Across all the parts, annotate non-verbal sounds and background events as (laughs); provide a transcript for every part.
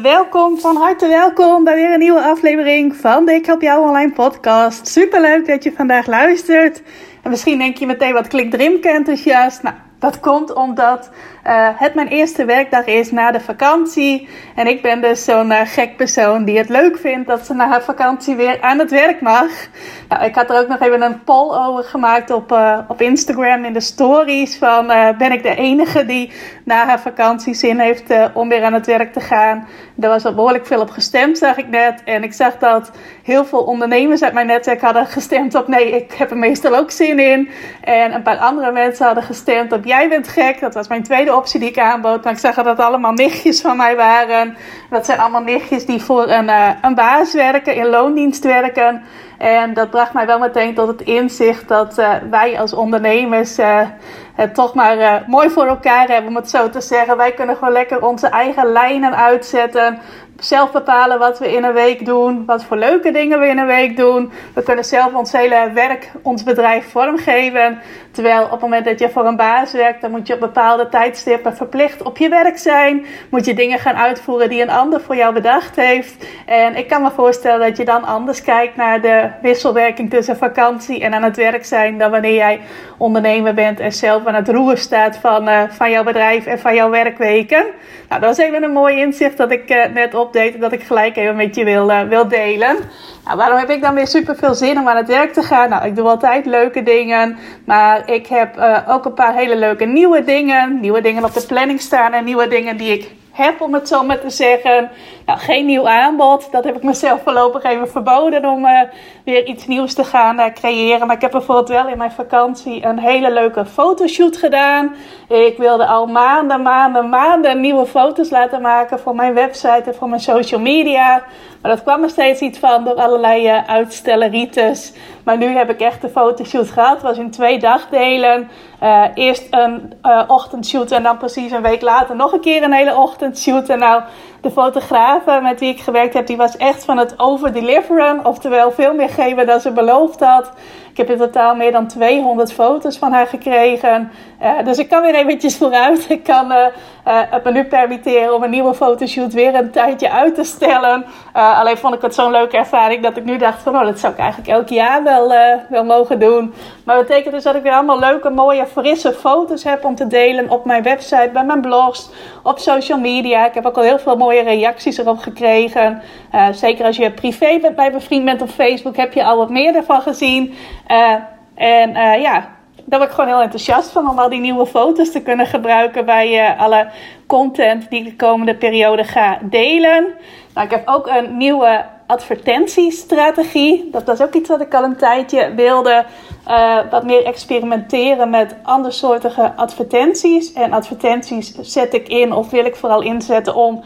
Welkom, van harte welkom bij weer een nieuwe aflevering van de Ik Help Jou Online podcast. Super leuk dat je vandaag luistert. En misschien denk je meteen, wat klinkt Rimke enthousiast? Nou, dat komt omdat uh, het mijn eerste werkdag is na de vakantie. En ik ben dus zo'n uh, gek persoon die het leuk vindt dat ze na haar vakantie weer aan het werk mag. Nou, ik had er ook nog even een poll over gemaakt op, uh, op Instagram in de stories. Van ben ik de enige die na haar vakantie zin heeft om weer aan het werk te gaan? Daar was al behoorlijk veel op gestemd, zag ik net. En ik zag dat heel veel ondernemers uit mijn netwerk hadden gestemd op nee, ik heb er meestal ook zin in. En een paar andere mensen hadden gestemd op jij bent gek. Dat was mijn tweede optie die ik aanbood. Maar ik zag dat het allemaal nichtjes van mij waren. Dat zijn allemaal nichtjes die voor een, uh, een baas werken, in loondienst werken. En dat bracht mij wel meteen tot het inzicht dat uh, wij als ondernemers uh, het toch maar mooi voor elkaar hebben, om het zo te zeggen. Wij kunnen gewoon lekker onze eigen lijnen uitzetten zelf bepalen wat we in een week doen, wat voor leuke dingen we in een week doen. We kunnen zelf ons hele werk, ons bedrijf vormgeven. Terwijl op het moment dat je voor een baas werkt, dan moet je op bepaalde tijdstippen verplicht op je werk zijn. Moet je dingen gaan uitvoeren die een ander voor jou bedacht heeft. En ik kan me voorstellen dat je dan anders kijkt naar de wisselwerking tussen vakantie en aan het werk zijn dan wanneer jij ondernemer bent en zelf aan het roer staat van, uh, van jouw bedrijf en van jouw werkweken. Nou, dat is even een mooi inzicht dat ik uh, net update dat ik gelijk even met je wil, uh, wil delen. Nou, waarom heb ik dan weer super veel zin om aan het werk te gaan? Nou, ik doe altijd leuke dingen, maar ik heb ook een paar hele leuke nieuwe dingen. Nieuwe dingen op de planning staan en nieuwe dingen die ik heb, om het zo maar te zeggen. Nou, geen nieuw aanbod. Dat heb ik mezelf voorlopig even verboden om uh, weer iets nieuws te gaan uh, creëren. Maar ik heb bijvoorbeeld wel in mijn vakantie een hele leuke fotoshoot gedaan. Ik wilde al maanden, maanden, maanden nieuwe foto's laten maken voor mijn website en voor mijn social media. Maar dat kwam er steeds iets van door allerlei uh, uitstelleritis. Maar nu heb ik echt de fotoshoot gehad. Het was in twee dagdelen. Eerst een uh, ochtendshoot en dan precies een week later nog een keer een hele ochtendshoot. En nou, de fotograaf met wie ik gewerkt heb, die was echt van het overdeliveren. Oftewel veel meer geven dan ze beloofd had. Ik heb in totaal meer dan 200 foto's van haar gekregen. Uh, dus ik kan weer eventjes vooruit. Ik kan uh, uh, het me nu permitteren om een nieuwe fotoshoot weer een tijdje uit te stellen. alleen vond ik het zo'n leuke ervaring dat ik nu dacht van... Oh, dat zou ik eigenlijk elk jaar wel, wel mogen doen. Maar dat betekent dus dat ik weer allemaal leuke, mooie, frisse foto's heb om te delen op mijn website, bij mijn blogs, op social media. Ik heb ook al heel veel mooie reacties erop gekregen. zeker als je privé met mij bevriend bent op Facebook, heb je al wat meer ervan gezien. Uh, en uh, ja, daar ben ik gewoon heel enthousiast van om al die nieuwe foto's te kunnen gebruiken bij alle content die ik de komende periode ga delen. Nou, ik heb ook een nieuwe advertentiestrategie. Dat was ook iets wat ik al een tijdje wilde. wat meer experimenteren met andersoortige advertenties. En advertenties zet ik in of wil ik vooral inzetten om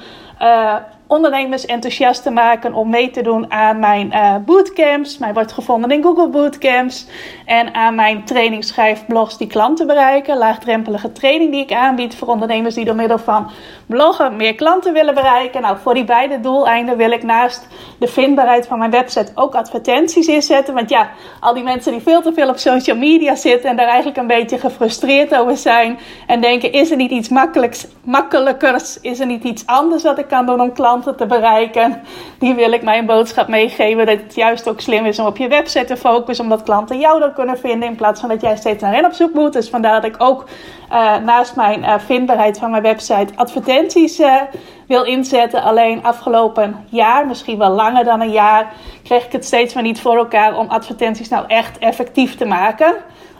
ondernemers enthousiast te maken om mee te doen aan mijn uh, bootcamps. Mij wordt gevonden in Google Bootcamps. En aan mijn trainingsschrijfblogs die klanten bereiken. Laagdrempelige training die ik aanbied voor ondernemers die door middel van bloggen meer klanten willen bereiken. Nou, voor die beide doeleinden wil ik naast de vindbaarheid van mijn website ook advertenties inzetten. Want ja, al die mensen die veel te veel op social media zitten en daar eigenlijk een beetje gefrustreerd over zijn. En denken, is er niet iets makkelijks, makkelijkers? Is er niet iets anders wat ik kan doen om klanten te bereiken. Die wil ik mijn boodschap meegeven. Dat het juist ook slim is om op je website te focussen. Omdat klanten jou dan kunnen vinden. In plaats van dat jij steeds naar hen op zoek moet. Dus vandaar dat ik ook uh, naast mijn uh, vindbaarheid van mijn website advertenties uh, wil inzetten. Alleen afgelopen jaar, misschien wel langer dan een jaar, kreeg ik het steeds maar niet voor elkaar om advertenties nou echt effectief te maken.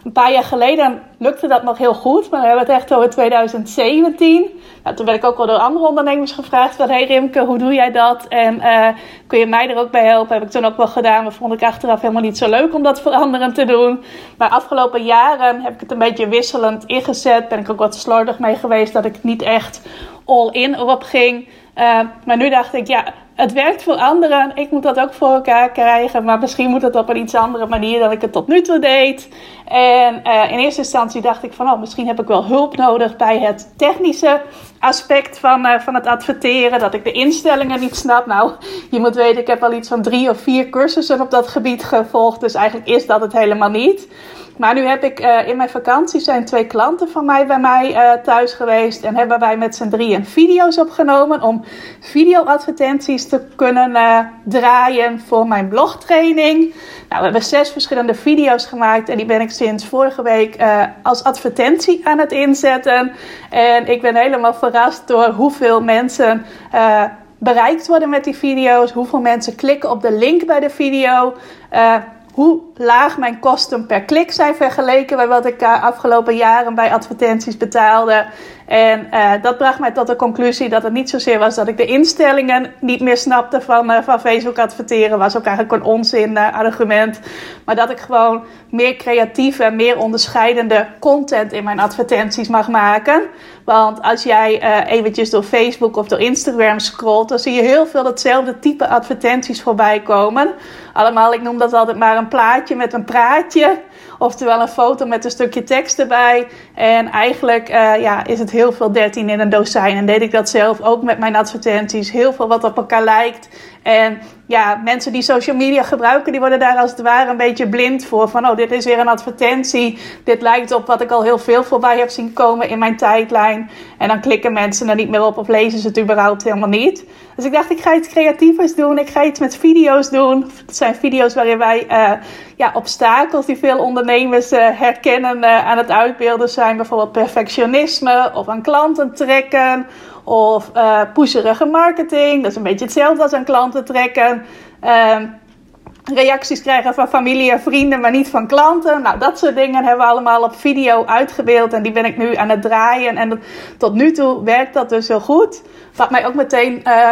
Een paar jaar geleden lukte dat nog heel goed, maar we hebben het echt over 2017. Nou, toen werd ik ook wel door andere ondernemers gevraagd van... Hey Rimke, hoe doe jij dat? En uh, kun je mij er ook bij helpen? Heb ik toen ook wel gedaan, maar vond ik achteraf helemaal niet zo leuk om dat veranderend te doen. Maar afgelopen jaren heb ik het een beetje wisselend ingezet. Ben ik ook wat slordig mee geweest dat ik niet echt all in erop ging. Uh, maar nu dacht ik, ja, het werkt voor anderen. Ik moet dat ook voor elkaar krijgen. Maar misschien moet het op een iets andere manier dan ik het tot nu toe deed. En uh, in eerste instantie dacht ik van, oh, misschien heb ik wel hulp nodig bij het technische aspect van, uh, van het adverteren. Dat ik de instellingen niet snap. Nou, je moet weten, ik heb al iets van drie of vier cursussen op dat gebied gevolgd. Dus eigenlijk is dat het helemaal niet. Maar nu heb ik uh, in mijn vakantie zijn twee klanten van mij bij mij thuis geweest. En hebben wij met z'n drieën video's opgenomen om videoadvertenties te kunnen draaien voor mijn blogtraining. Nou, we hebben zes verschillende video's gemaakt en die ben ik sinds vorige week als advertentie aan het inzetten. En ik ben helemaal verrast door hoeveel mensen bereikt worden met die video's. Hoeveel mensen klikken op de link bij de video. Uh, hoe laag mijn kosten per klik zijn vergeleken bij wat ik uh, afgelopen jaren bij advertenties betaalde. En uh, dat bracht mij tot de conclusie dat het niet zozeer was dat ik de instellingen niet meer snapte van, uh, van Facebook adverteren. Was ook eigenlijk een onzin argument. Maar dat ik gewoon meer creatieve en meer onderscheidende content in mijn advertenties mag maken. Want als jij eventjes door Facebook of door Instagram scrolt, dan zie je heel veel hetzelfde type advertenties voorbij komen. Allemaal, ik noem dat altijd maar een plaatje met een praatje. Oftewel een foto met een stukje tekst erbij. En eigenlijk uh, ja, is het heel veel 13 in een dozijn. En deed ik dat zelf ook met mijn advertenties. Heel veel wat op elkaar lijkt. En ja, mensen die social media gebruiken, die worden daar als het ware een beetje blind voor. Van, oh, dit is weer een advertentie. Dit lijkt op wat ik al heel veel voorbij heb zien komen in mijn tijdlijn. En dan klikken mensen er niet meer op of lezen ze het überhaupt helemaal niet. Dus ik dacht, ik ga iets creatievers doen. Ik ga iets met video's doen. Het zijn video's waarin wij uh, ja, obstakels die veel ondernemers uh, herkennen uh, aan het uitbeelden zijn. Bijvoorbeeld perfectionisme of aan klanten trekken of uh, pusherige marketing. Dat is een beetje hetzelfde als aan klanten trekken. Uh, reacties krijgen van familie en vrienden, maar niet van klanten. Nou, dat soort dingen hebben we allemaal op video uitgebeeld. En die ben ik nu aan het draaien. En tot nu toe werkt dat dus heel goed. Wat mij ook meteen uh,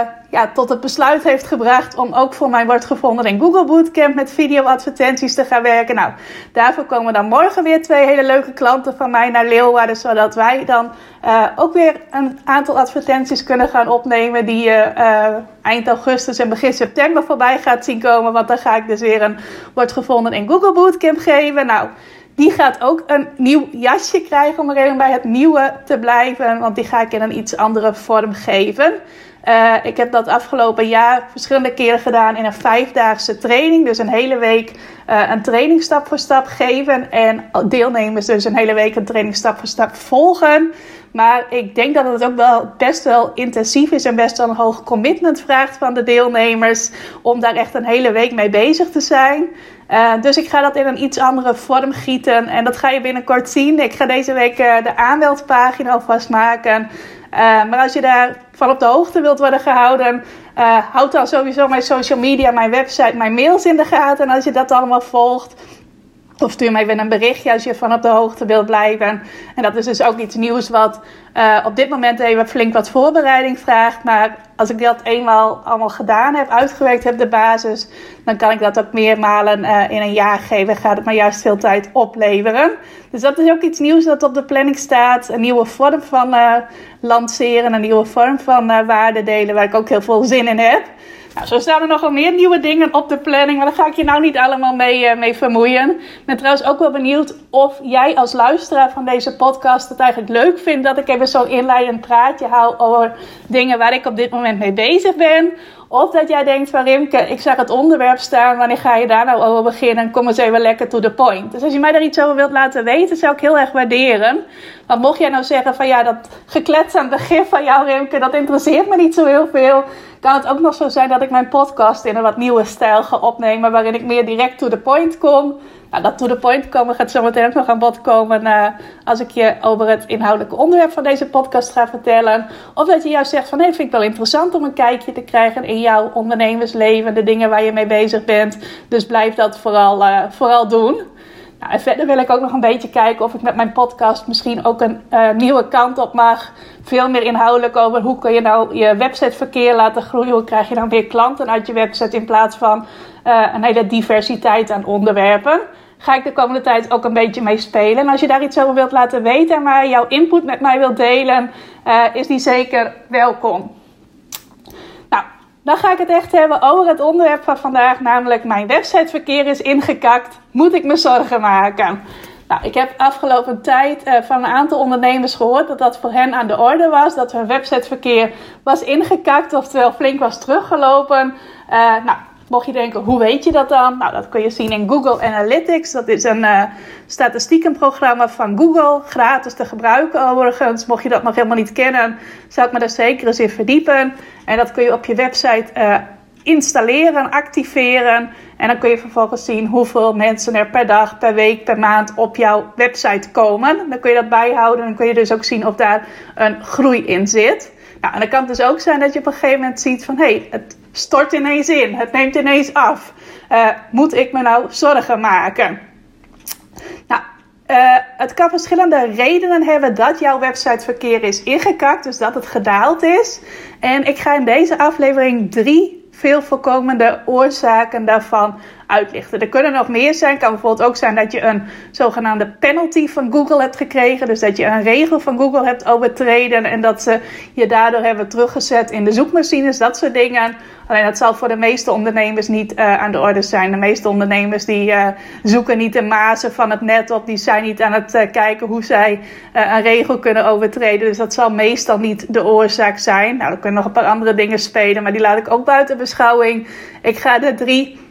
tot het besluit heeft gebracht om ook voor mij wordt gevonden in Google Bootcamp met video-advertenties te gaan werken. Nou, daarvoor komen dan morgen weer twee hele leuke klanten van mij naar Leeuwarden, zodat wij dan uh, ook weer een aantal advertenties kunnen gaan opnemen die je uh, eind augustus en begin september voorbij gaat zien komen. Want dan ga ik dus weer een wordt gevonden in Google Bootcamp geven. Nou, die gaat ook een nieuw jasje krijgen om er bij het nieuwe te blijven. Want die ga ik in een iets andere vorm geven. Uh, ik heb dat afgelopen jaar verschillende keren gedaan in een vijfdaagse training. Dus een hele week uh, een training stap voor stap geven. En deelnemers dus een hele week een training stap voor stap volgen. Maar ik denk dat het ook wel best wel intensief is en best wel een hoog commitment vraagt van de deelnemers. Om daar echt een hele week mee bezig te zijn. Uh, dus ik ga dat in een iets andere vorm gieten. En dat ga je binnenkort zien. Ik ga deze week de aanmeldpagina alvast maken. Uh, maar als je daar van op de hoogte wilt worden gehouden, houd dan sowieso mijn social media, mijn website, mijn mails in de gaten. En als je dat allemaal volgt, of stuur mij even een berichtje als je van op de hoogte wilt blijven. En dat is dus ook iets nieuws wat uh, op dit moment even flink wat voorbereiding vraagt. Maar als ik dat eenmaal allemaal gedaan heb, uitgewerkt heb, de basis, dan kan ik dat ook meermalen uh, in een jaar geven. Gaat het maar juist veel tijd opleveren. Dus dat is ook iets nieuws dat op de planning staat. Een nieuwe vorm van uh, lanceren, een nieuwe vorm van waarde delen, waar ik ook heel veel zin in heb. Zo staan er nogal meer nieuwe dingen op de planning, maar daar ga ik je nou niet allemaal mee, uh, mee vermoeien. Ik ben trouwens ook wel benieuwd of jij als luisteraar van deze podcast het eigenlijk leuk vindt dat ik even zo'n inleidend praatje hou over dingen waar ik op dit moment mee bezig ben. Of dat jij denkt van Rimke, ik zag het onderwerp staan, wanneer ga je daar nou over beginnen? Kom eens even lekker to the point. Dus als je mij daar iets over wilt laten weten, zou ik heel erg waarderen. Want mocht jij nou zeggen van ja, dat geklets aan het begin van jou Rimke, dat interesseert me niet zo heel veel. Kan het ook nog zo zijn dat ik mijn podcast in een wat nieuwe stijl ga opnemen, waarin ik meer direct to the point kom. Nou, dat to the point komen gaat zometeen ook nog aan bod komen uh, als ik je over het inhoudelijke onderwerp van deze podcast ga vertellen. Of dat je juist zegt van hé, vind ik wel interessant om een kijkje te krijgen in jouw ondernemersleven, de dingen waar je mee bezig bent. Dus blijf dat vooral, uh, vooral doen. Nou, en verder wil ik ook nog een beetje kijken of ik met mijn podcast misschien ook een uh, nieuwe kant op mag. Veel meer inhoudelijk over hoe kun je nou je websiteverkeer laten groeien. Hoe krijg je dan weer klanten uit je website in plaats van uh, een hele diversiteit aan onderwerpen. Ga ik de komende tijd ook een beetje mee spelen. En als je daar iets over wilt laten weten en maar jouw input met mij wilt delen, uh, is die zeker welkom. Nou, Dan ga ik het echt hebben over het onderwerp van vandaag, namelijk mijn websiteverkeer is ingekakt. Moet ik me zorgen maken? Nou, ik heb afgelopen tijd uh, van een aantal ondernemers gehoord dat dat voor hen aan de orde was. Dat hun websiteverkeer was ingekakt, oftewel flink was teruggelopen. Nou, mocht je denken, hoe weet je dat dan? Nou, dat kun je zien in Google Analytics. Dat is een uh, statistiekenprogramma van Google, gratis te gebruiken overigens. Mocht je dat nog helemaal niet kennen, zou ik me daar zeker eens in verdiepen. En dat kun je op je website installeren, activeren. En dan kun je vervolgens zien hoeveel mensen er per dag, per week, per maand op jouw website komen. Dan kun je dat bijhouden en dan kun je dus ook zien of daar een groei in zit. Nou, en dan kan het dus ook zijn dat je op een gegeven moment ziet van... hé, hey, het stort ineens in, het neemt ineens af. Uh, moet ik me nou zorgen maken? Nou, uh, het kan verschillende redenen hebben dat jouw websiteverkeer is ingekakt, dus dat het gedaald is. En ik ga in deze aflevering drie veel voorkomende oorzaken daarvan Er kunnen nog meer zijn. Kan bijvoorbeeld ook zijn dat je een zogenaamde penalty van Google hebt gekregen. Dus dat je een regel van Google hebt overtreden en dat ze je daardoor hebben teruggezet in de zoekmachines, dat soort dingen. Alleen dat zal voor de meeste ondernemers niet uh, aan de orde zijn. De meeste ondernemers die uh, zoeken niet de mazen van het net op. Die zijn niet aan het uh, kijken hoe zij een regel kunnen overtreden. Dus dat zal meestal niet de oorzaak zijn. Nou, er kunnen nog een paar andere dingen spelen, maar die laat ik ook buiten beschouwing. Ik ga de drie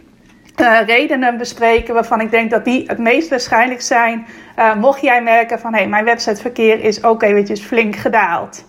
uh, redenen bespreken waarvan ik denk dat die het meest waarschijnlijk zijn. Uh, mocht jij merken van hé, hey, mijn websiteverkeer is ook eventjes flink gedaald.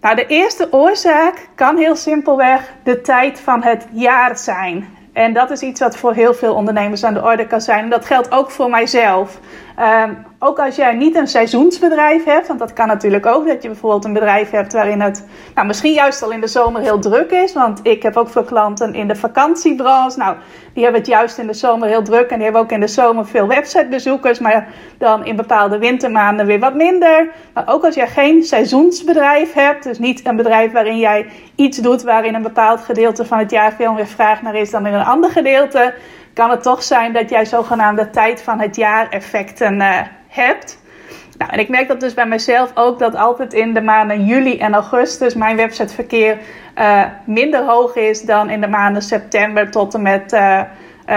Nou, de eerste oorzaak kan heel simpelweg de tijd van het jaar zijn. En dat is iets wat voor heel veel ondernemers aan de orde kan zijn. En dat geldt ook voor mijzelf. Um, ook als jij niet een seizoensbedrijf hebt, want dat kan natuurlijk ook, dat je bijvoorbeeld een bedrijf hebt waarin het nou, misschien juist al in de zomer heel druk is. Want ik heb ook veel klanten in de vakantiebranche. Nou, die hebben het juist in de zomer heel druk en die hebben ook in de zomer veel websitebezoekers, maar dan in bepaalde wintermaanden weer wat minder. Maar ook als jij geen seizoensbedrijf hebt, dus niet een bedrijf waarin jij iets doet waarin een bepaald gedeelte van het jaar veel meer vraag naar is dan in een ander gedeelte kan het toch zijn dat jij zogenaamde tijd van het jaar effecten uh, hebt. Nou, en ik merk dat dus bij mezelf ook dat altijd in de maanden juli en augustus mijn websiteverkeer uh, minder hoog is dan in de maanden september tot en met uh,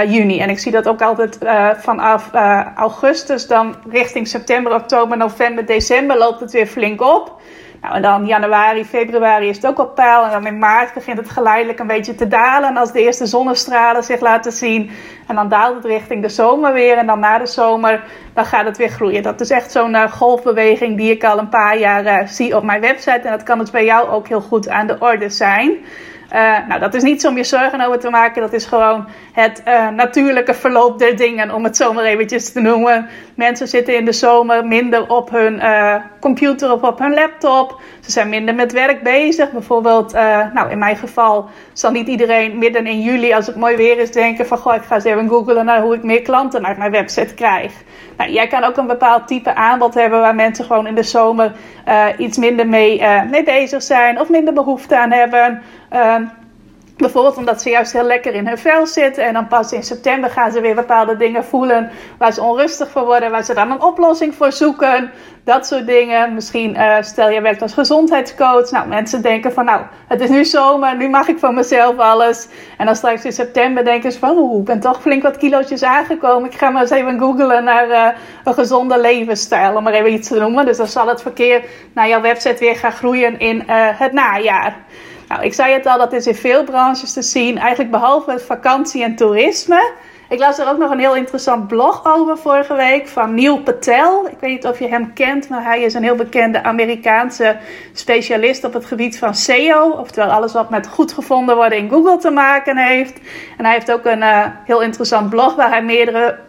juni. En ik zie dat ook altijd vanaf augustus dan richting september, oktober, november, december loopt het weer flink op. Nou, en dan januari, februari is het ook op peil. En dan in maart begint het geleidelijk een beetje te dalen. En als de eerste zonnestralen zich laten zien. En dan daalt het richting de zomer weer. En dan na de zomer, dan gaat het weer groeien. Dat is echt zo'n uh, golfbeweging die ik al een paar jaar uh, zie op mijn website. En dat kan dus bij jou ook heel goed aan de orde zijn. Uh, nou, dat is niet om je zorgen over te maken. Dat is gewoon het natuurlijke verloop der dingen, om het zo eventjes te noemen. Mensen zitten in de zomer minder op hun uh, computer of op hun laptop. Ze zijn minder met werk bezig. Bijvoorbeeld, nou in mijn geval zal niet iedereen midden in juli, als het mooi weer is, denken van... Goh, ik ga eens even googlen naar hoe ik meer klanten naar mijn website krijg. Nou, jij kan ook een bepaald type aanbod hebben waar mensen gewoon in de zomer iets minder mee, mee bezig zijn of minder behoefte aan hebben... Bijvoorbeeld omdat ze juist heel lekker in hun vel zitten. En dan pas in september gaan ze weer bepaalde dingen voelen waar ze onrustig voor worden. Waar ze dan een oplossing voor zoeken. Dat soort dingen. Misschien uh, stel je werkt als gezondheidscoach. Nou, mensen denken van nou, het is nu zomer. Nu mag ik van mezelf alles. En dan straks in september denken ze van oeh, ik ben toch flink wat kilootjes aangekomen. Ik ga maar eens even googlen naar uh, een gezonde levensstijl. Om maar even iets te noemen. Dus dan zal het verkeer naar jouw website weer gaan groeien in uh, het najaar. Nou, ik zei het al, dat is in veel branches te zien. Eigenlijk behalve vakantie en toerisme. Ik las er ook nog een heel interessant blog over vorige week van Neil Patel. Ik weet niet of je hem kent, maar hij is een heel bekende Amerikaanse specialist op het gebied van SEO. Oftewel alles wat met goed gevonden worden in Google te maken heeft. En hij heeft ook een uh, heel interessant blog waar hij meerdere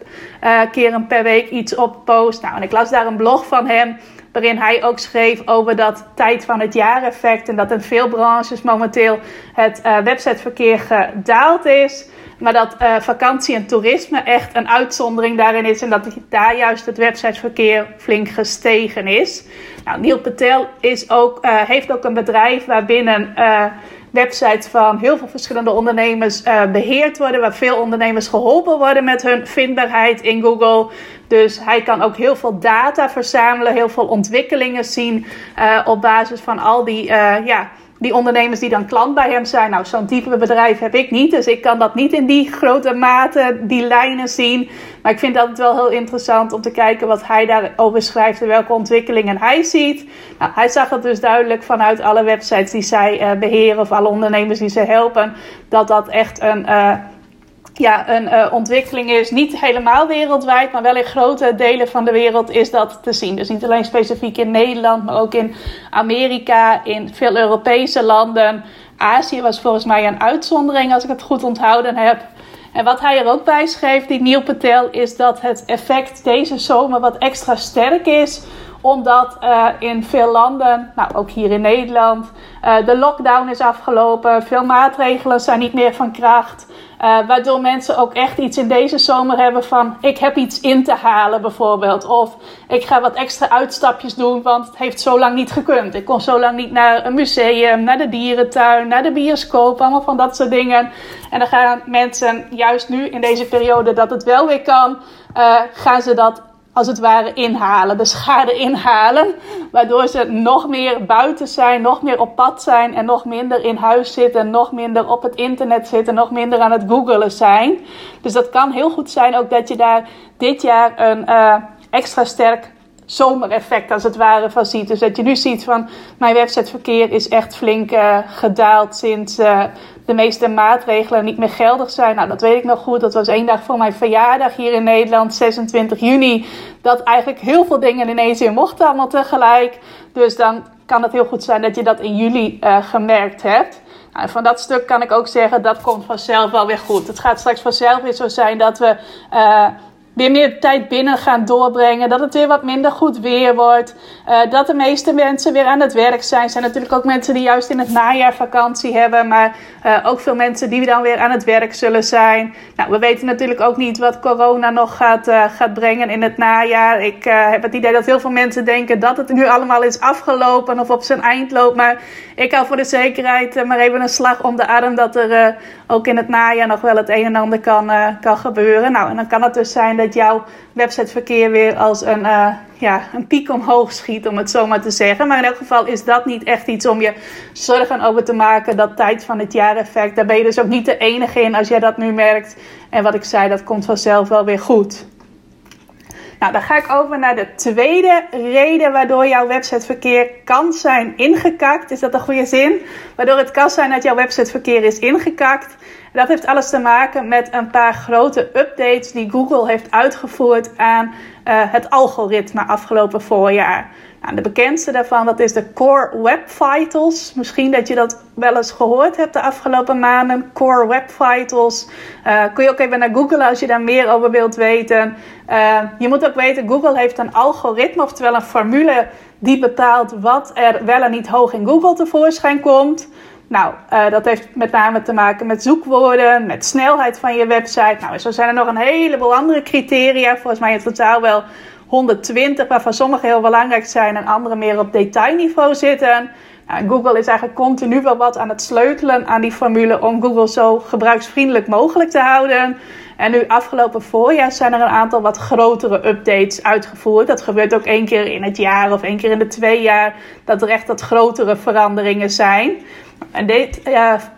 uh, keren per week iets op post. Nou, en ik las daar een blog van hem waarin hij ook schreef over dat tijd van het jaar effect en dat in veel branches momenteel het uh, websiteverkeer gedaald is. Maar dat uh, vakantie en toerisme echt een uitzondering daarin is. En dat daar juist het websiteverkeer flink gestegen is. Nou, Neil Patel is ook, uh, heeft ook een bedrijf waarbinnen websites van heel veel verschillende ondernemers beheerd worden. Waar veel ondernemers geholpen worden met hun vindbaarheid in Google. Dus hij kan ook heel veel data verzamelen, heel veel ontwikkelingen zien op basis van al die ja, die ondernemers die dan klant bij hem zijn. Nou, zo'n type bedrijf heb ik niet. Dus ik kan dat niet in die grote mate, die lijnen zien. Maar ik vind het wel heel interessant om te kijken wat hij daarover schrijft en welke ontwikkelingen hij ziet. Nou, hij zag het dus duidelijk vanuit alle websites die zij uh, beheren of alle ondernemers die ze helpen. Dat dat echt een. Uh, ja, een uh, ontwikkeling is. Niet helemaal wereldwijd, maar wel in grote delen van de wereld is dat te zien. Dus niet alleen specifiek in Nederland, maar ook in Amerika, in veel Europese landen. Azië was volgens mij een uitzondering, als ik het goed onthouden heb. En wat hij er ook bij schreef, die Neil Patel, is dat het effect deze zomer wat extra sterk is omdat uh, in veel landen, nou ook hier in Nederland, uh, de lockdown is afgelopen. Veel maatregelen zijn niet meer van kracht. Uh, waardoor mensen ook echt iets in deze zomer hebben van: ik heb iets in te halen, bijvoorbeeld. Of ik ga wat extra uitstapjes doen, want het heeft zo lang niet gekund. Ik kon zo lang niet naar een museum, naar de dierentuin, naar de bioscoop, allemaal van dat soort dingen. En dan gaan mensen juist nu in deze periode dat het wel weer kan, uh, gaan ze dat als het ware inhalen, de schade inhalen. Waardoor ze nog meer buiten zijn, nog meer op pad zijn en nog minder in huis zitten, nog minder op het internet zitten, nog minder aan het googelen zijn. Dus dat kan heel goed zijn ook dat je daar dit jaar een uh, extra sterk zomereffect als het ware van ziet. Dus dat je nu ziet van mijn websiteverkeer is echt flink uh, gedaald sinds uh, de meeste maatregelen niet meer geldig zijn. Nou, dat weet ik nog goed. Dat was één dag voor mijn verjaardag hier in Nederland, 26 juni. Dat eigenlijk heel veel dingen ineens weer mochten allemaal tegelijk. Dus dan kan het heel goed zijn dat je dat in juli uh, gemerkt hebt. Nou, van dat stuk kan ik ook zeggen, dat komt vanzelf wel weer goed. Het gaat straks vanzelf weer zo zijn dat we uh, weer meer tijd binnen gaan doorbrengen. Dat het weer wat minder goed weer wordt. Uh, dat de meeste mensen weer aan het werk zijn. Er zijn natuurlijk ook mensen die juist in het najaar vakantie hebben. Maar uh, ook veel mensen die dan weer aan het werk zullen zijn. Nou, we weten natuurlijk ook niet wat corona nog gaat, uh, gaat brengen in het najaar. Ik heb het idee dat heel veel mensen denken dat het nu allemaal is afgelopen of op zijn eind loopt. Maar ik hou voor de zekerheid maar even een slag om de arm dat er ook in het najaar nog wel het een en ander kan, kan gebeuren. Nou, en dan kan het dus zijn dat jouw websiteverkeer weer als een, uh, ja, een piek omhoog schiet, om het zo maar te zeggen. Maar in elk geval is dat niet echt iets om je zorgen over te maken. Dat tijd van het jaar effect. Daar ben je dus ook niet de enige in als jij dat nu merkt. En wat ik zei, dat komt vanzelf wel weer goed. Nou, dan ga ik over naar de tweede reden waardoor jouw websiteverkeer kan zijn ingekakt. Is dat een goede zin? Waardoor het kan zijn dat jouw websiteverkeer is ingekakt. Dat heeft alles te maken met een paar grote updates die Google heeft uitgevoerd aan uh, het algoritme afgelopen voorjaar. Nou, de bekendste daarvan dat is de Core Web Vitals. Misschien dat je dat wel eens gehoord hebt de afgelopen maanden. Core Web Vitals. Uh, kun je ook even naar Google als je daar meer over wilt weten. Uh, je moet ook weten, Google heeft een algoritme, oftewel een formule die bepaalt wat er wel en niet hoog in Google tevoorschijn komt. Nou, uh, dat heeft met name te maken met zoekwoorden, met snelheid van je website. Nou, zo zijn er nog een heleboel andere criteria. Volgens mij in totaal wel 120, waarvan sommige heel belangrijk zijn en andere meer op detailniveau zitten. Google is eigenlijk continu wel wat aan het sleutelen aan die formule om Google zo gebruiksvriendelijk mogelijk te houden. En nu afgelopen voorjaar zijn er een aantal wat grotere updates uitgevoerd. Dat gebeurt ook één keer in het jaar of één keer in de twee jaar. Dat er echt wat grotere veranderingen zijn. En dit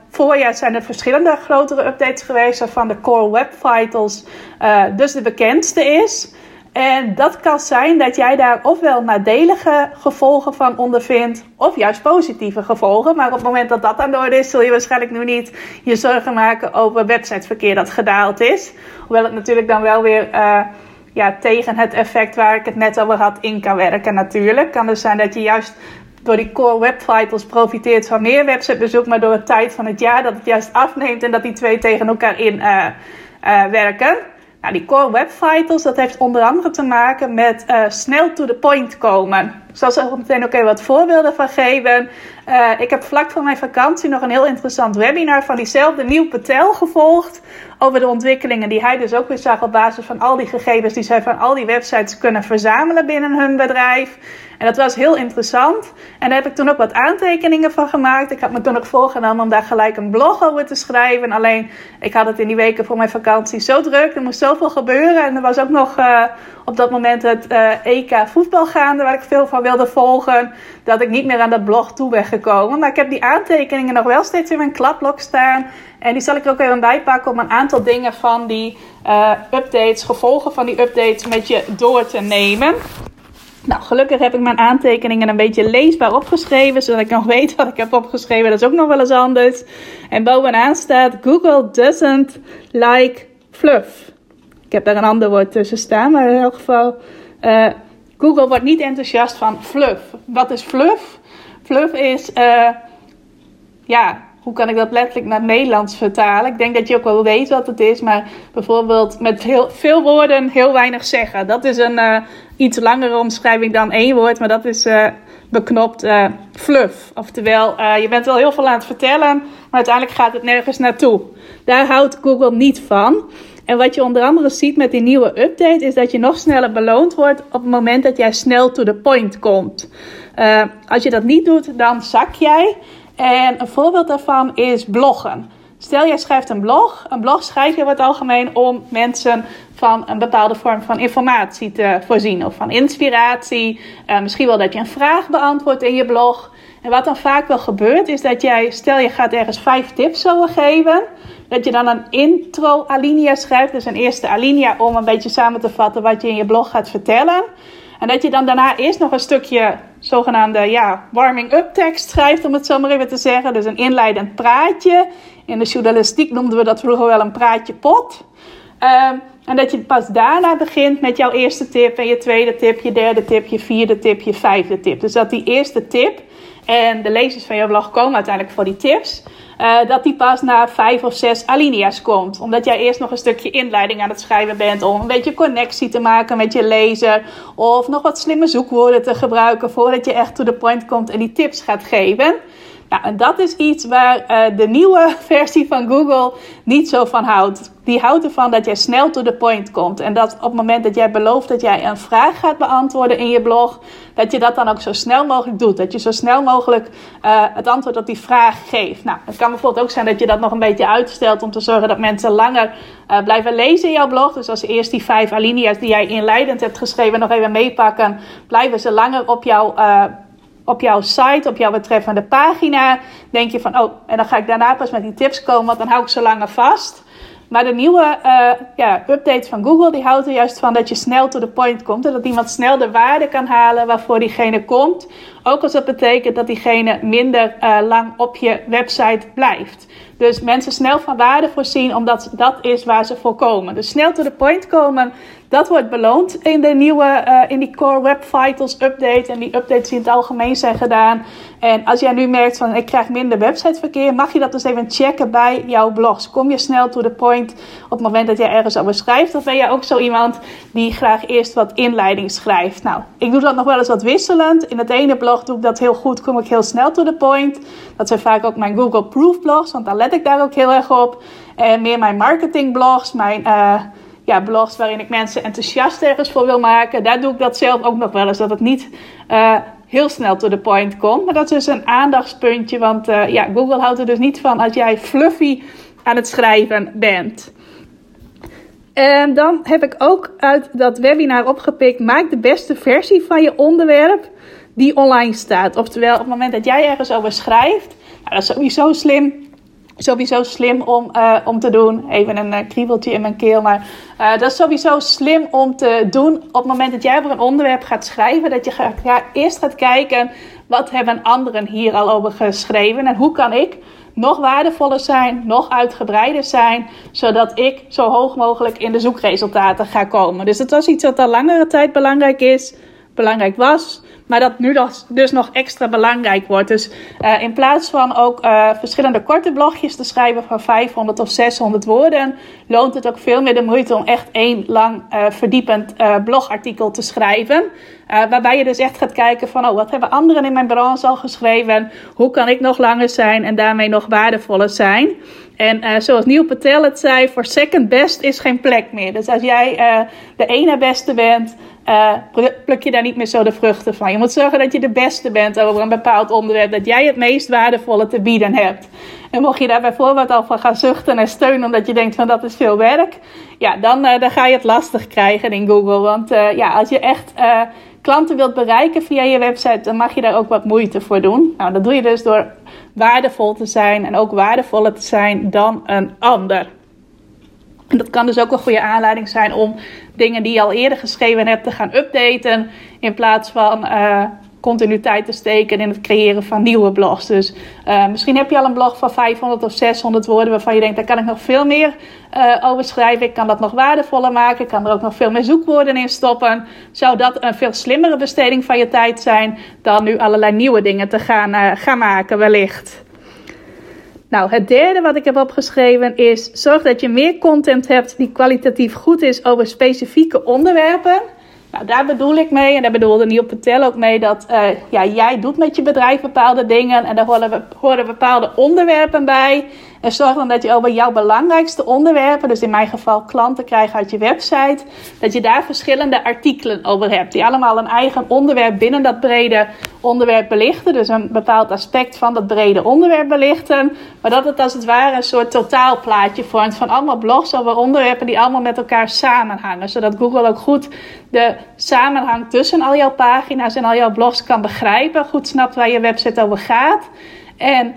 voorjaar zijn er verschillende grotere updates geweest, waarvan de Core Web Vitals uh, dus de bekendste is. En dat kan zijn dat jij daar ofwel nadelige gevolgen van ondervindt, of juist positieve gevolgen. Maar op het moment dat dat aan de orde is, zul je waarschijnlijk nu niet je zorgen maken over websiteverkeer dat gedaald is. Hoewel het natuurlijk dan wel weer uh, ja, tegen het effect waar ik het net over had in kan werken natuurlijk. Kan dus zijn dat je juist door die core web vitals profiteert van meer websitebezoek, maar door het tijd van het jaar dat het juist afneemt en dat die twee tegen elkaar in uh, uh, werken. Nou, die core web vitals, dat heeft onder andere te maken met uh, snel to the point komen. Ik zal zo meteen ook wat voorbeelden van geven. Uh, ik heb vlak voor mijn vakantie nog een heel interessant webinar van diezelfde Nieuw Patel gevolgd. Over de ontwikkelingen die hij dus ook weer zag op basis van al die gegevens die zij van al die websites kunnen verzamelen binnen hun bedrijf. En dat was heel interessant. En daar heb ik toen ook wat aantekeningen van gemaakt. Ik had me toen ook voorgenomen om daar gelijk een blog over te schrijven. Alleen ik had het in die weken voor mijn vakantie zo druk. Er moest zoveel gebeuren. En er was ook nog uh, op dat moment het uh, EK voetbal gaande waar ik veel van wilde volgen, dat ik niet meer aan dat blog toe ben gekomen. Maar ik heb die aantekeningen nog wel steeds in mijn kladblok staan. En die zal ik er ook even bijpakken om een aantal dingen van die uh, updates, gevolgen van die updates met je door te nemen. Nou, gelukkig heb ik mijn aantekeningen een beetje leesbaar opgeschreven, zodat ik nog weet wat ik heb opgeschreven. Dat is ook nog wel eens anders. En bovenaan staat: Google doesn't like fluff. Ik heb daar een ander woord tussen staan, maar in elk geval. Uh, Google wordt niet enthousiast van fluff. Wat is fluff? Fluff is, uh, ja, hoe kan ik dat letterlijk naar het Nederlands vertalen? Ik denk dat je ook wel weet wat het is, maar bijvoorbeeld met heel, veel woorden heel weinig zeggen. Dat is een uh, iets langere omschrijving dan één woord, maar dat is uh, beknopt uh, fluff. Oftewel, je bent wel heel veel aan het vertellen, maar uiteindelijk gaat het nergens naartoe. Daar houdt Google niet van. En wat je onder andere ziet met die nieuwe update, is dat je nog sneller beloond wordt op het moment dat jij snel to the point komt. als je dat niet doet, dan zak jij. En een voorbeeld daarvan is bloggen. Stel, jij schrijft een blog. Een blog schrijf je over het algemeen om mensen van een bepaalde vorm van informatie te voorzien. Of van inspiratie. Uh, misschien wel dat je een vraag beantwoordt in je blog. En wat dan vaak wel gebeurt, is dat jij, stel je gaat ergens vijf tips over geven. Dat je dan een intro alinea schrijft. Dus een eerste alinea om een beetje samen te vatten wat je in je blog gaat vertellen. En dat je dan daarna eerst nog een stukje zogenaamde ja, warming-up tekst schrijft, om het zo maar even te zeggen. Dus een inleidend praatje. In de journalistiek noemden we dat vroeger wel een praatje pot. Ehm, en dat je pas daarna begint met jouw eerste tip en je tweede tip, je derde tip, je vierde tip, je vijfde tip. Dus dat die eerste tip en de lezers van jouw blog komen uiteindelijk voor die tips. Uh, dat die pas na vijf of zes alinea's komt. Omdat jij eerst nog een stukje inleiding aan het schrijven bent. Om een beetje connectie te maken met je lezer. Of nog wat slimme zoekwoorden te gebruiken voordat je echt to the point komt en die tips gaat geven. Nou, en dat is iets waar uh, de nieuwe (laughs) versie van Google niet zo van houdt. Die houdt ervan dat jij snel to the point komt. En dat op het moment dat jij belooft dat jij een vraag gaat beantwoorden in je blog, dat je dat dan ook zo snel mogelijk doet. Dat je zo snel mogelijk uh, het antwoord op die vraag geeft. Nou, het kan bijvoorbeeld ook zijn dat je dat nog een beetje uitstelt om te zorgen dat mensen langer uh, blijven lezen in jouw blog. Dus als eerst die vijf alinea's die jij inleidend hebt geschreven nog even meepakken, blijven ze langer op jouw op jouw site, op jouw betreffende pagina, denk je van, oh, en dan ga ik daarna pas met die tips komen, want dan hou ik ze langer vast. Maar de nieuwe uh, ja, update van Google die houdt er juist van dat je snel to the point komt. En dat iemand snel de waarde kan halen waarvoor diegene komt. Ook als dat betekent dat diegene minder uh, lang op je website blijft. Dus mensen snel van waarde voorzien, omdat dat is waar ze voor komen. Dus snel to the point komen, dat wordt beloond in de nieuwe, uh, in die Core Web Vitals update. En die updates die in het algemeen zijn gedaan. En als jij nu merkt van ik krijg minder websiteverkeer, mag je dat dus even checken bij jouw blogs. Kom je snel to the point op het moment dat jij ergens over schrijft? Of ben jij ook zo iemand die graag eerst wat inleiding schrijft? Nou, ik doe dat nog wel eens wat wisselend. In het ene blog doe ik dat heel goed, kom ik heel snel to the point. Dat zijn vaak ook mijn Google Proof blogs, want daar let ik daar ook heel erg op. En meer mijn marketing blogs, mijn... Uh, ja, blogs waarin ik mensen enthousiast ergens voor wil maken. Daar doe ik dat zelf ook nog wel eens. Dat het niet uh, heel snel to the point komt. Maar dat is dus een aandachtspuntje. Want uh, ja, Google houdt er dus niet van als jij fluffy aan het schrijven bent. En dan heb ik ook uit dat webinar opgepikt: maak de beste versie van je onderwerp die online staat. Oftewel, op het moment dat jij ergens over schrijft, nou, dat is sowieso slim sowieso slim om, uh, om te doen. Even een uh, kriebeltje in mijn keel. Maar uh, dat is sowieso slim om te doen op het moment dat jij over een onderwerp gaat schrijven. Dat je ja, eerst gaat kijken wat hebben anderen hier al over geschreven. En hoe kan ik nog waardevoller zijn, nog uitgebreider zijn. Zodat ik zo hoog mogelijk in de zoekresultaten ga komen. Dus dat was iets wat al langere tijd belangrijk is. Belangrijk was. Maar dat nu dus nog extra belangrijk wordt. Dus uh, in plaats van ook uh, verschillende korte blogjes te schrijven van 500 of 600 woorden, loont het ook veel meer de moeite om echt één lang uh, verdiepend blogartikel te schrijven. waarbij je dus echt gaat kijken van, oh, wat hebben anderen in mijn branche al geschreven? Hoe kan ik nog langer zijn en daarmee nog waardevoller zijn? En zoals Neil Patel het zei, voor second best is geen plek meer. Dus als jij de ene beste bent, uh, pluk je daar niet meer zo de vruchten van. Je moet zorgen dat je de beste bent over een bepaald onderwerp. Dat jij het meest waardevolle te bieden hebt. En mocht je daar bijvoorbeeld al van gaan zuchten en steunen omdat je denkt van dat is veel werk. Ja, dan, uh, dan ga je het lastig krijgen in Google. Want uh, ja, als je echt klanten wilt bereiken via je website, dan mag je daar ook wat moeite voor doen. Nou, dat doe je dus door waardevol te zijn en ook waardevoller te zijn dan een ander. En dat kan dus ook een goede aanleiding zijn om dingen die je al eerder geschreven hebt te gaan updaten. In plaats van uh, continuïteit te steken in het creëren van nieuwe blogs. Dus uh, misschien heb je al een blog van 500 of 600 woorden waarvan je denkt, daar kan ik nog veel meer uh, over schrijven. Ik kan dat nog waardevoller maken. Ik kan er ook nog veel meer zoekwoorden in stoppen. Zou dat een veel slimmere besteding van je tijd zijn dan nu allerlei nieuwe dingen te gaan, gaan maken wellicht. Nou, het derde wat ik heb opgeschreven is: zorg dat je meer content hebt die kwalitatief goed is over specifieke onderwerpen. Nou, daar bedoel ik mee, en daar bedoelde Neil Patel ook mee, dat uh, ja, jij doet met je bedrijf bepaalde dingen en daar horen, horen bepaalde onderwerpen bij. En zorg dan dat je over jouw belangrijkste onderwerpen, dus in mijn geval klanten krijgen uit je website, dat je daar verschillende artikelen over hebt. Die allemaal een eigen onderwerp binnen dat brede onderwerp belichten. Dus een bepaald aspect van dat brede onderwerp belichten. Maar dat het als het ware een soort totaalplaatje vormt van allemaal blogs over onderwerpen die allemaal met elkaar samenhangen. Zodat Google ook goed de samenhang tussen al jouw pagina's en al jouw blogs kan begrijpen. Goed snapt waar je website over gaat. En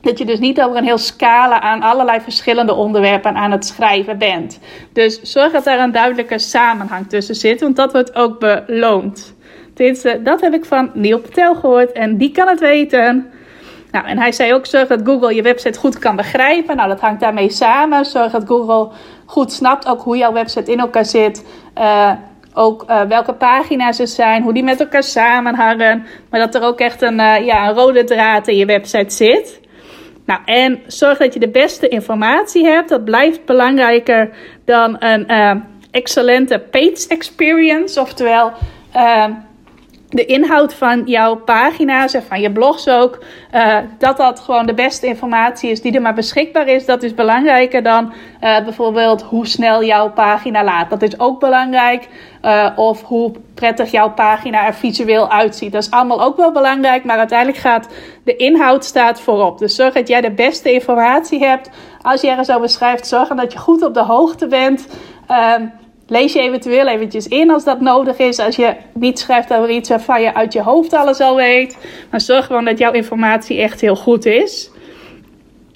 dat je dus niet over een heel scala aan allerlei verschillende onderwerpen aan het schrijven bent. Dus zorg dat daar een duidelijke samenhang tussen zit, want dat wordt ook beloond. Tenminste, dat heb ik van Neil Patel gehoord en die kan het weten. Nou, en hij zei ook: zorg dat Google je website goed kan begrijpen. Nou, dat hangt daarmee samen. Zorg dat Google goed snapt ook hoe jouw website in elkaar zit. Uh, ook uh, welke pagina's er zijn, hoe die met elkaar samenhangen. Maar dat er ook echt een, uh, ja, een rode draad in je website zit. Nou, en zorg dat je de beste informatie hebt. Dat blijft belangrijker dan een uh, excellente page experience. Oftewel, uh, de inhoud van jouw pagina's en van je blogs ook, uh, dat dat gewoon de beste informatie is die er maar beschikbaar is. Dat is belangrijker dan uh, bijvoorbeeld hoe snel jouw pagina laat. Dat is ook belangrijk. Uh, of hoe prettig jouw pagina er visueel uitziet. Dat is allemaal ook wel belangrijk, maar uiteindelijk gaat de inhoud staat voorop. Dus zorg dat jij de beste informatie hebt. Als je ergens over schrijft, zorg dat je goed op de hoogte bent. Ehm, Lees je eventueel eventjes in als dat nodig is. Als je niet schrijft over iets waarvan je uit je hoofd alles al weet. Maar zorg gewoon dat jouw informatie echt heel goed is.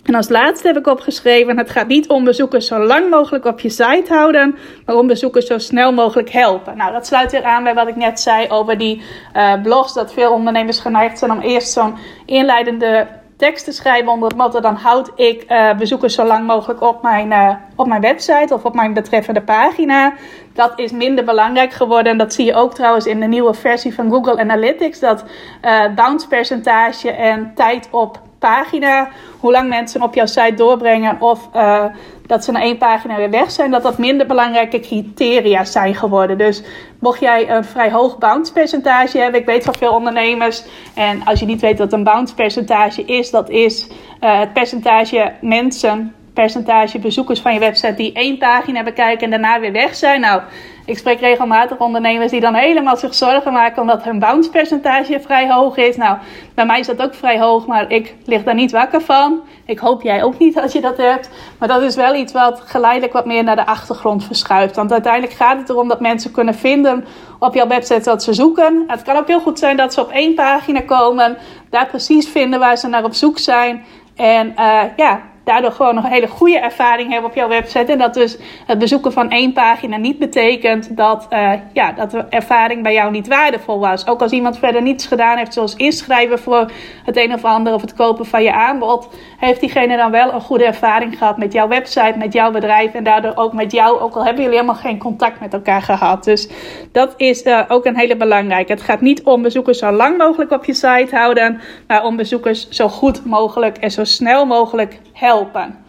En als laatste heb ik opgeschreven: het gaat niet om bezoekers zo lang mogelijk op je site houden, maar om bezoekers zo snel mogelijk helpen. Nou, dat sluit weer aan bij wat ik net zei over die uh, blogs. Dat veel ondernemers geneigd zijn om eerst zo'n inleidende teksten schrijven onder het motto: dan houd ik uh, bezoekers zo lang mogelijk op mijn, uh, op mijn website of op mijn betreffende pagina. Dat is minder belangrijk geworden. En dat zie je ook trouwens in de nieuwe versie van Google Analytics. Dat uh, bounce percentage en tijd op pagina, hoe lang mensen op jouw site doorbrengen of uh, dat ze naar één pagina weer weg zijn, dat dat minder belangrijke criteria zijn geworden. Dus mocht jij een vrij hoog bounce percentage hebben, ik weet van veel ondernemers, en als je niet weet wat een bounce percentage is, dat is uh, het percentage mensen percentage bezoekers van je website die één pagina bekijken en daarna weer weg zijn. Nou, ik spreek regelmatig ondernemers die dan helemaal zich zorgen maken omdat hun bounce percentage vrij hoog is. Nou, bij mij is dat ook vrij hoog, maar ik lig daar niet wakker van. Ik hoop jij ook niet als je dat hebt. Maar dat is wel iets wat geleidelijk wat meer naar de achtergrond verschuift. Want uiteindelijk gaat het erom dat mensen kunnen vinden op jouw website wat ze zoeken. Het kan ook heel goed zijn dat ze op één pagina komen, daar precies vinden waar ze naar op zoek zijn. En uh, ja, daardoor gewoon nog een hele goede ervaring hebben op jouw website. En dat dus het bezoeken van één pagina niet betekent dat, uh, ja, dat de ervaring bij jou niet waardevol was. Ook als iemand verder niets gedaan heeft, zoals inschrijven voor het een of ander of het kopen van je aanbod, heeft diegene dan wel een goede ervaring gehad met jouw website, met jouw bedrijf en daardoor ook met jou. Ook al hebben jullie helemaal geen contact met elkaar gehad. Dus dat is uh, ook een hele belangrijke. Het gaat niet om bezoekers zo lang mogelijk op je site houden, maar om bezoekers zo goed mogelijk en zo snel mogelijk helpen.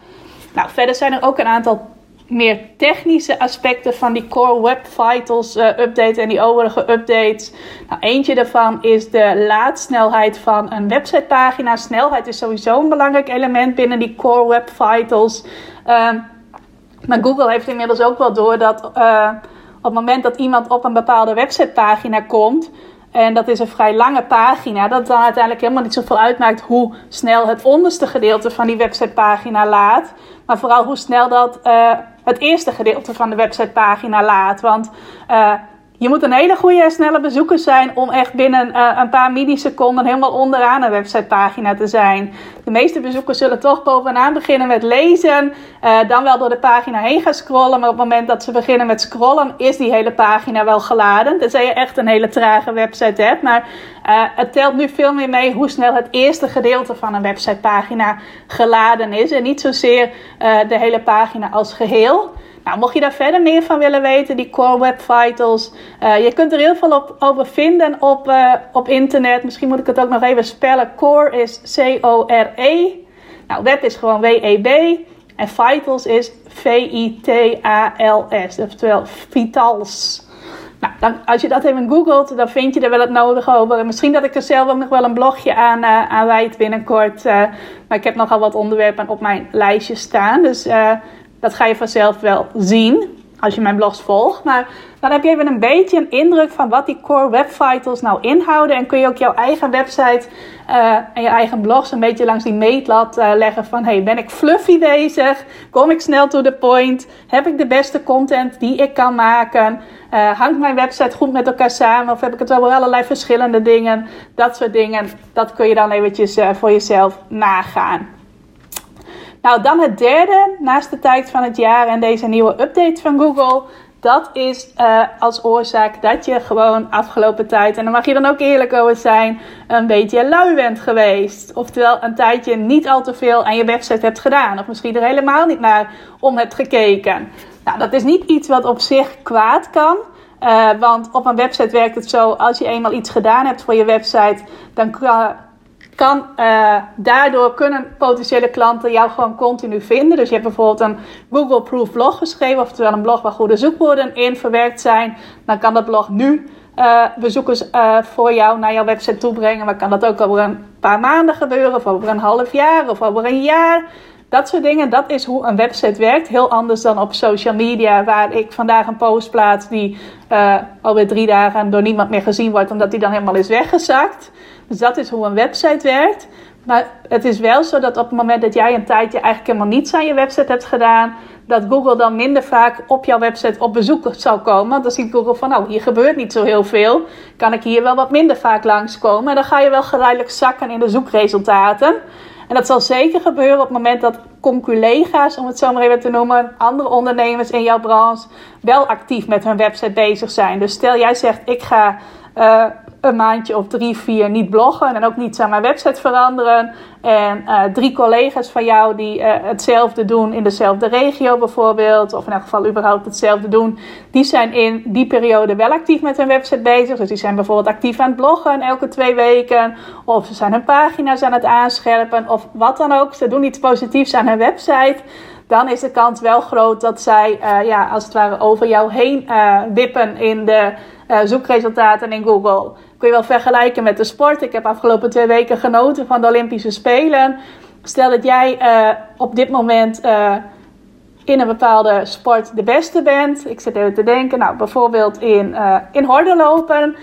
Nou, verder zijn er ook een aantal meer technische aspecten van die Core Web Vitals uh, update en die overige updates. Nou, eentje daarvan is de laadsnelheid van een websitepagina. Snelheid is sowieso een belangrijk element binnen die Core Web Vitals. Uh, maar Google heeft inmiddels ook wel door dat uh, op het moment dat iemand op een bepaalde websitepagina komt, en dat is een vrij lange pagina. Dat dan uiteindelijk helemaal niet zoveel uitmaakt hoe snel het onderste gedeelte van die websitepagina laat. Maar vooral hoe snel dat uh, het eerste gedeelte van de websitepagina laat. Want uh, je moet een hele goede snelle bezoeker zijn om echt binnen uh, een paar milliseconden helemaal onderaan een websitepagina te zijn. De meeste bezoekers zullen toch bovenaan beginnen met lezen, uh, dan wel door de pagina heen gaan scrollen. Maar op het moment dat ze beginnen met scrollen, is die hele pagina wel geladen. Tenzij je echt een hele trage website hebt. Maar uh, het telt nu veel meer mee hoe snel het eerste gedeelte van een websitepagina geladen is. En niet zozeer de hele pagina als geheel. Nou, mocht je daar verder meer van willen weten, die Core Web Vitals. Uh, je kunt er heel veel op, over vinden op, uh, op internet. Misschien moet ik het ook nog even spellen. Core is C-O-R-E. Nou, web is gewoon W-E-B. En Vitals is V-I-T-A-L-S. Oftewel Vitals. Nou, dan, als je dat even googelt, dan vind je er wel het nodige over. En misschien dat ik er zelf ook nog wel een blogje aan, uh, aan wijd binnenkort. maar ik heb nogal wat onderwerpen op mijn lijstje staan. Dus dat ga je vanzelf wel zien als je mijn blogs volgt. Maar dan heb je even een beetje een indruk van wat die core web vitals nou inhouden. En kun je ook jouw eigen website uh, en je eigen blogs een beetje langs die meetlat uh, leggen van... Hey, ben ik fluffy bezig? Kom ik snel to the point? Heb ik de beste content die ik kan maken? Uh, hangt mijn website goed met elkaar samen? Of heb ik het over allerlei verschillende dingen? Dat soort dingen, dat kun je dan eventjes voor jezelf nagaan. Nou, dan het derde, naast de tijd van het jaar en deze nieuwe update van Google. Dat is uh, als oorzaak dat je gewoon afgelopen tijd, en daar mag je dan ook eerlijk over zijn, een beetje lui bent geweest. Oftewel een tijdje niet al te veel aan je website hebt gedaan. Of misschien er helemaal niet naar om hebt gekeken. Nou, dat is niet iets wat op zich kwaad kan. Uh, want op een website werkt het zo, als je eenmaal iets gedaan hebt voor je website, dan kan kan, uh, daardoor kunnen potentiële klanten jou gewoon continu vinden. Dus je hebt bijvoorbeeld een Google-proof blog geschreven, oftewel een blog waar goede zoekwoorden in verwerkt zijn. Dan kan dat blog nu uh, bezoekers uh, voor jou naar jouw website toebrengen. Maar kan dat ook over een paar maanden gebeuren, of over een half jaar, of over een jaar. Dat soort dingen, dat is hoe een website werkt. Heel anders dan op social media, waar ik vandaag een post plaats die alweer drie dagen door niemand meer gezien wordt, omdat die dan helemaal is weggezakt. Dus dat is hoe een website werkt. Maar het is wel zo dat op het moment dat jij een tijdje eigenlijk helemaal niets aan je website hebt gedaan, dat Google dan minder vaak op jouw website op bezoek zal komen. Want dan ziet Google van, nou, hier gebeurt niet zo heel veel. Kan ik hier wel wat minder vaak langskomen? En dan ga je wel geleidelijk zakken in de zoekresultaten. En dat zal zeker gebeuren op het moment dat conculega's, om het zo maar even te noemen, andere ondernemers in jouw branche, wel actief met hun website bezig zijn. Dus stel jij zegt, ik ga uh, een maandje of drie, vier niet bloggen en ook niets aan mijn website veranderen. En uh, drie collega's van jou die uh, hetzelfde doen in dezelfde regio bijvoorbeeld, of in elk geval überhaupt hetzelfde doen, die zijn in die periode wel actief met hun website bezig. Dus die zijn bijvoorbeeld actief aan het bloggen elke twee weken, of ze zijn hun pagina's aan het aanscherpen, of wat dan ook. Ze doen iets positiefs aan hun website. Dan is de kans wel groot dat zij, uh, ja, als het ware over jou heen wippen in de zoekresultaten in Google kun je wel vergelijken met de sport. Ik heb afgelopen twee weken genoten van de Olympische Spelen. Stel dat jij uh, op dit moment uh, in een bepaalde sport de beste bent. Ik zit even te denken, nou bijvoorbeeld in, uh, in hordenlopen.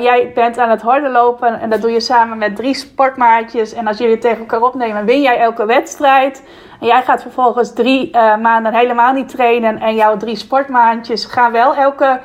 jij bent aan het hordenlopen en dat doe je samen met drie sportmaatjes. En als jullie tegen elkaar opnemen, win jij elke wedstrijd. En jij gaat vervolgens drie maanden helemaal niet trainen. En jouw drie sportmaatjes gaan wel elke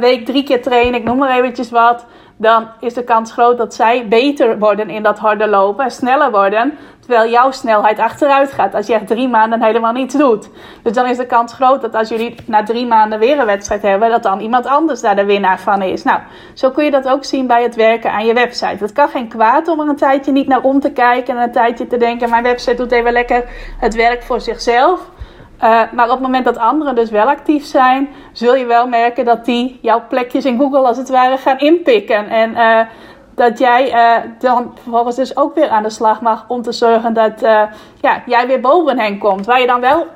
week drie keer trainen. Ik noem maar eventjes wat dan is de kans groot dat zij beter worden in dat harde lopen en sneller worden, terwijl jouw snelheid achteruit gaat als je echt drie maanden helemaal niets doet. Dus dan is de kans groot dat als jullie na drie maanden weer een wedstrijd hebben, dat dan iemand anders daar de winnaar van is. Nou, zo kun je dat ook zien bij het werken aan je website. Het kan geen kwaad om er een tijdje niet naar om te kijken en een tijdje te denken, mijn website doet even lekker het werk voor zichzelf. Uh, maar op het moment dat anderen dus wel actief zijn, zul je wel merken dat die jouw plekjes in Google als het ware gaan inpikken. En uh, dat jij uh, dan vervolgens dus ook weer aan de slag mag om te zorgen dat ja, jij weer boven hen komt. Waar je dan wel,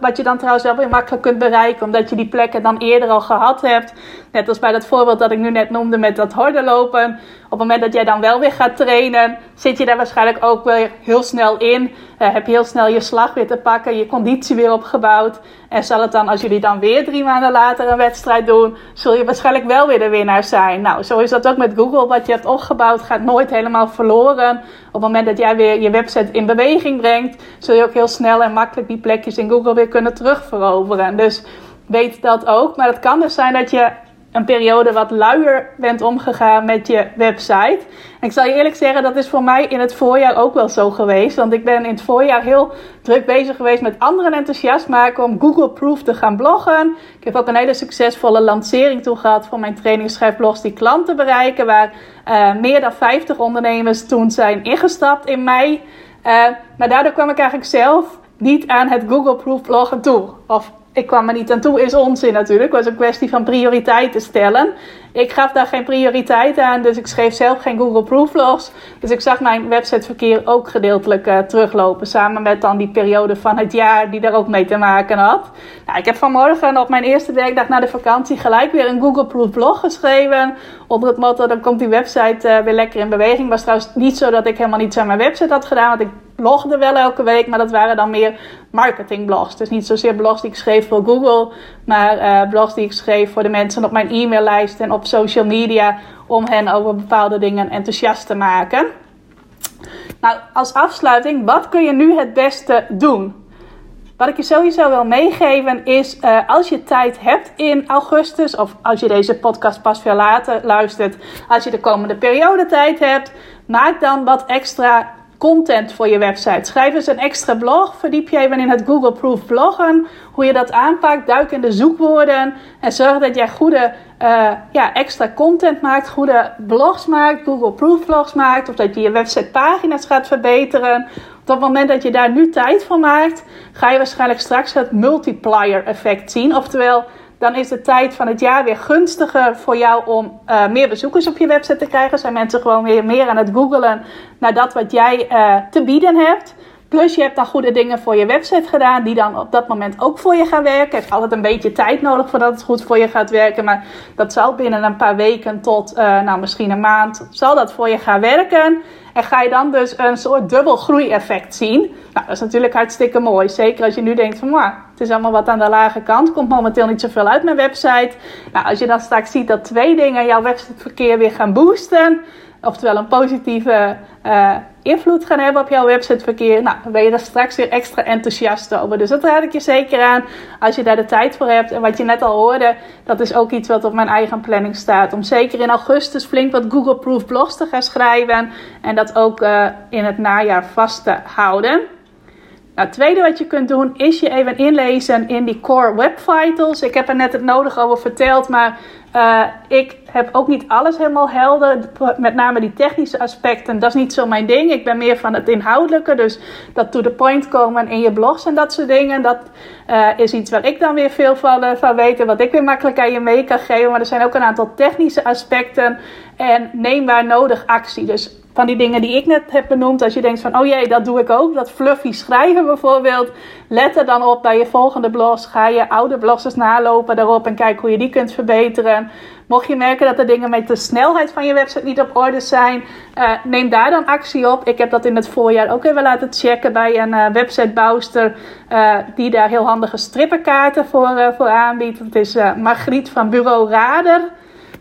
wat je dan trouwens wel weer makkelijk kunt bereiken, omdat je die plekken dan eerder al gehad hebt. Net als bij dat voorbeeld dat ik nu net noemde met dat lopen. Op het moment dat jij dan wel weer gaat trainen, zit je daar waarschijnlijk ook weer heel snel in. Uh, heb je heel snel je slag weer te pakken, je conditie weer opgebouwd. En zal het dan, als jullie dan weer drie maanden later een wedstrijd doen, zul je waarschijnlijk wel weer de winnaar zijn. Nou, zo is dat ook met Google. Wat je hebt opgebouwd gaat nooit helemaal verloren. Op het moment dat jij weer je website in beweging brengt, zul je ook heel snel en makkelijk die plekjes in Google weer kunnen terugveroveren. Dus weet dat ook. Maar het kan dus zijn dat je een periode wat luier bent omgegaan met je website. En ik zal je eerlijk zeggen, dat is voor mij in het voorjaar ook wel zo geweest. Want ik ben in het voorjaar heel druk bezig geweest met anderen enthousiast maken om Google Proof te gaan bloggen. Ik heb ook een hele succesvolle lancering toe gehad voor mijn trainingsschrijfblogs die klanten bereiken. Waar uh, meer dan 50 ondernemers toen zijn ingestapt in mei. Uh, maar daardoor kwam ik eigenlijk zelf niet aan het Google Proof bloggen toe. Of ik kwam er niet aan toe, is onzin natuurlijk. Het was een kwestie van prioriteiten stellen. Ik gaf daar geen prioriteit aan, dus ik schreef zelf geen Google Proof logs. Dus ik zag mijn websiteverkeer ook gedeeltelijk uh, teruglopen. Samen met dan die periode van het jaar die daar ook mee te maken had. Nou, ik heb vanmorgen op mijn eerste werkdag na de vakantie gelijk weer een Google Proof blog geschreven. Onder het motto, dan komt die website uh, weer lekker in beweging. Was trouwens niet zo dat ik helemaal niets aan mijn website had gedaan. Want ik blogde wel elke week, maar dat waren dan meer marketingblogs. Dus niet zozeer blogs die ik schreef voor Google, maar uh, blogs die ik schreef voor de mensen op mijn e-maillijst en op social media om hen over bepaalde dingen enthousiast te maken. Nou, als afsluiting, wat kun je nu het beste doen? Wat ik je sowieso wil meegeven is, uh, als je tijd hebt in augustus, of als je deze podcast pas veel later luistert, als je de komende periode tijd hebt, maak dan wat extra content voor je website. Schrijf eens een extra blog. Verdiep je even in het Google Proof bloggen. Hoe je dat aanpakt. Duik in de zoekwoorden. En zorg dat jij goede uh, ja, extra content maakt. Goede blogs maakt. Google Proof blogs maakt. Of dat je je websitepagina's gaat verbeteren. Op het moment dat je daar nu tijd voor maakt. Ga je waarschijnlijk straks het multiplier effect zien. Oftewel dan is de tijd van het jaar weer gunstiger voor jou om uh, meer bezoekers op je website te krijgen. Zijn mensen gewoon weer meer aan het googelen naar dat wat jij uh, te bieden hebt. Plus je hebt dan goede dingen voor je website gedaan, die dan op dat moment ook voor je gaan werken. Het heeft altijd een beetje tijd nodig voordat het goed voor je gaat werken. Maar dat zal binnen een paar weken tot uh, nou, misschien een maand, zal dat voor je gaan werken. En ga je dan dus een soort dubbel groeieffect zien. Nou, dat is natuurlijk hartstikke mooi. Zeker als je nu denkt van, maar het is allemaal wat aan de lage kant. Komt momenteel niet zoveel uit mijn website. Nou, als je dan straks ziet dat twee dingen jouw websiteverkeer weer gaan boosten oftewel een positieve uh, invloed gaan hebben op jouw websiteverkeer, nou, dan ben je er straks weer extra enthousiast over. Dus dat raad ik je zeker aan als je daar de tijd voor hebt. En wat je net al hoorde, dat is ook iets wat op mijn eigen planning staat. Om zeker in augustus flink wat Google Proof blogs te gaan schrijven en dat ook uh, in het najaar vast te houden. Nou, het tweede wat je kunt doen is je even inlezen in die Core Web Vitals. Ik heb er net het nodige over verteld, maar uh, ik heb ook niet alles helemaal helder. Met name die technische aspecten, dat is niet zo mijn ding. Ik ben meer van het inhoudelijke. Dus dat to the point komen in je blogs en dat soort dingen. Dat uh, is iets waar ik dan weer veel van, uh, weet. En wat ik weer makkelijk aan je mee kan geven. Maar er zijn ook een aantal technische aspecten. En neem waar nodig actie. Dus van die dingen die ik net heb benoemd. Als je denkt van, oh jee, dat doe ik ook. Dat fluffy schrijven bijvoorbeeld. Let er dan op bij je volgende blogs. Ga je oude blogs nalopen daarop en kijk hoe je die kunt verbeteren. Mocht je merken dat er dingen met de snelheid van je website niet op orde zijn, uh, neem daar dan actie op. Ik heb dat in het voorjaar ook even laten checken bij een uh, websitebouwster uh, die daar heel handige strippenkaarten voor, voor aanbiedt. Het is Margriet van Bureau Rader.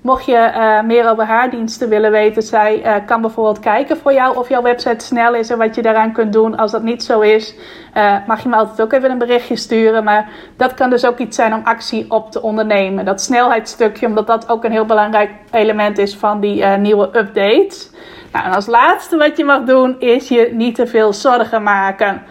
Mocht je uh, meer over haar diensten willen weten, zij uh, kan bijvoorbeeld kijken voor jou of jouw website snel is en wat je daaraan kunt doen. Als dat niet zo is, uh, mag je me altijd ook even een berichtje sturen. Maar dat kan dus ook iets zijn om actie op te ondernemen. Dat snelheidsstukje, omdat dat ook een heel belangrijk element is van die nieuwe updates. Nou, en als laatste wat je mag doen, is je niet te veel zorgen maken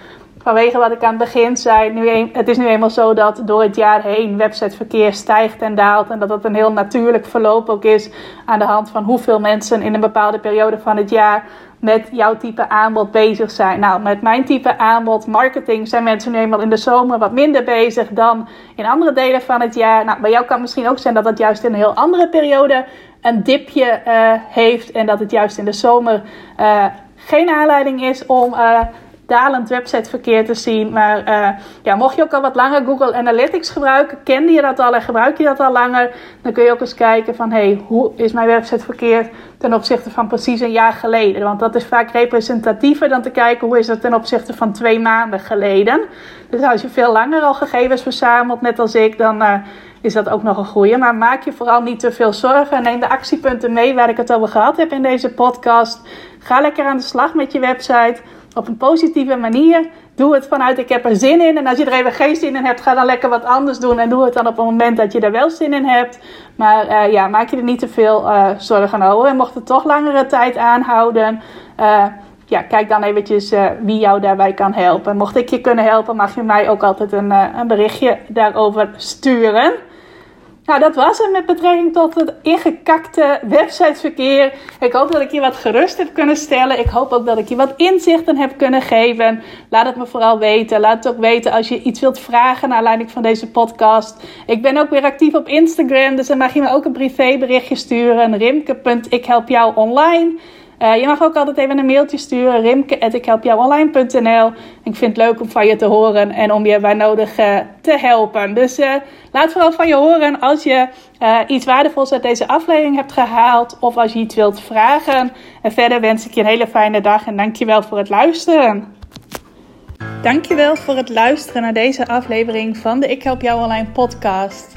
vanwege wat ik aan het begin zei, nu het is nu eenmaal zo dat door het jaar heen websiteverkeer stijgt en daalt. En dat dat een heel natuurlijk verloop ook is aan de hand van hoeveel mensen in een bepaalde periode van het jaar met jouw type aanbod bezig zijn. Nou, met mijn type aanbod, marketing, zijn mensen nu eenmaal in de zomer wat minder bezig dan in andere delen van het jaar. Nou, bij jou kan misschien ook zijn dat het juist in een heel andere periode een dipje uh, heeft. En dat het juist in de zomer uh, geen aanleiding is om. Uh, dalend websiteverkeer te zien. Maar uh, ja, mocht je ook al wat langer Google Analytics gebruiken, kende je dat al en gebruik je dat al langer, dan kun je ook eens kijken van hey, hoe is mijn websiteverkeer ten opzichte van precies een jaar geleden? Want dat is vaak representatiever dan te kijken hoe is het ten opzichte van twee maanden geleden. Dus als je veel langer al gegevens verzamelt, net als ik, dan uh, is dat ook nog een goede. Maar maak je vooral niet te veel zorgen en neem de actiepunten mee waar ik het over gehad heb in deze podcast. Ga lekker aan de slag met je website op een positieve manier. Doe het vanuit ik heb er zin in. En als je er even geen zin in hebt, ga dan lekker wat anders doen. En doe het dan op het moment dat je er wel zin in hebt. Maar uh, ja, maak je er niet te veel uh, zorgen over. En mocht het toch langere tijd aanhouden... Uh, ja, kijk dan eventjes wie jou daarbij kan helpen. Mocht ik je kunnen helpen, mag je mij ook altijd een, een berichtje daarover sturen. Nou, dat was het met betrekking tot het ingekakte websiteverkeer. Ik hoop dat ik je wat gerust heb kunnen stellen. Ik hoop ook dat ik je wat inzichten heb kunnen geven. Laat het me vooral weten. Laat het ook weten als je iets wilt vragen naar aanleiding van deze podcast. Ik ben ook weer actief op Instagram, dus dan mag je me ook een privéberichtje sturen. Rimke.ikhelpjouonline. Uh, je mag ook altijd even een mailtje sturen, rimke.ikhelpjouonline.nl. Ik vind het leuk om van je te horen en om je bij nodig uh, te helpen. Dus uh, laat vooral van je horen als je iets waardevols uit deze aflevering hebt gehaald of als je iets wilt vragen. En verder wens ik je een hele fijne dag en dankjewel voor het luisteren. Dankjewel voor het luisteren naar deze aflevering van de Ik Help Jou Online podcast.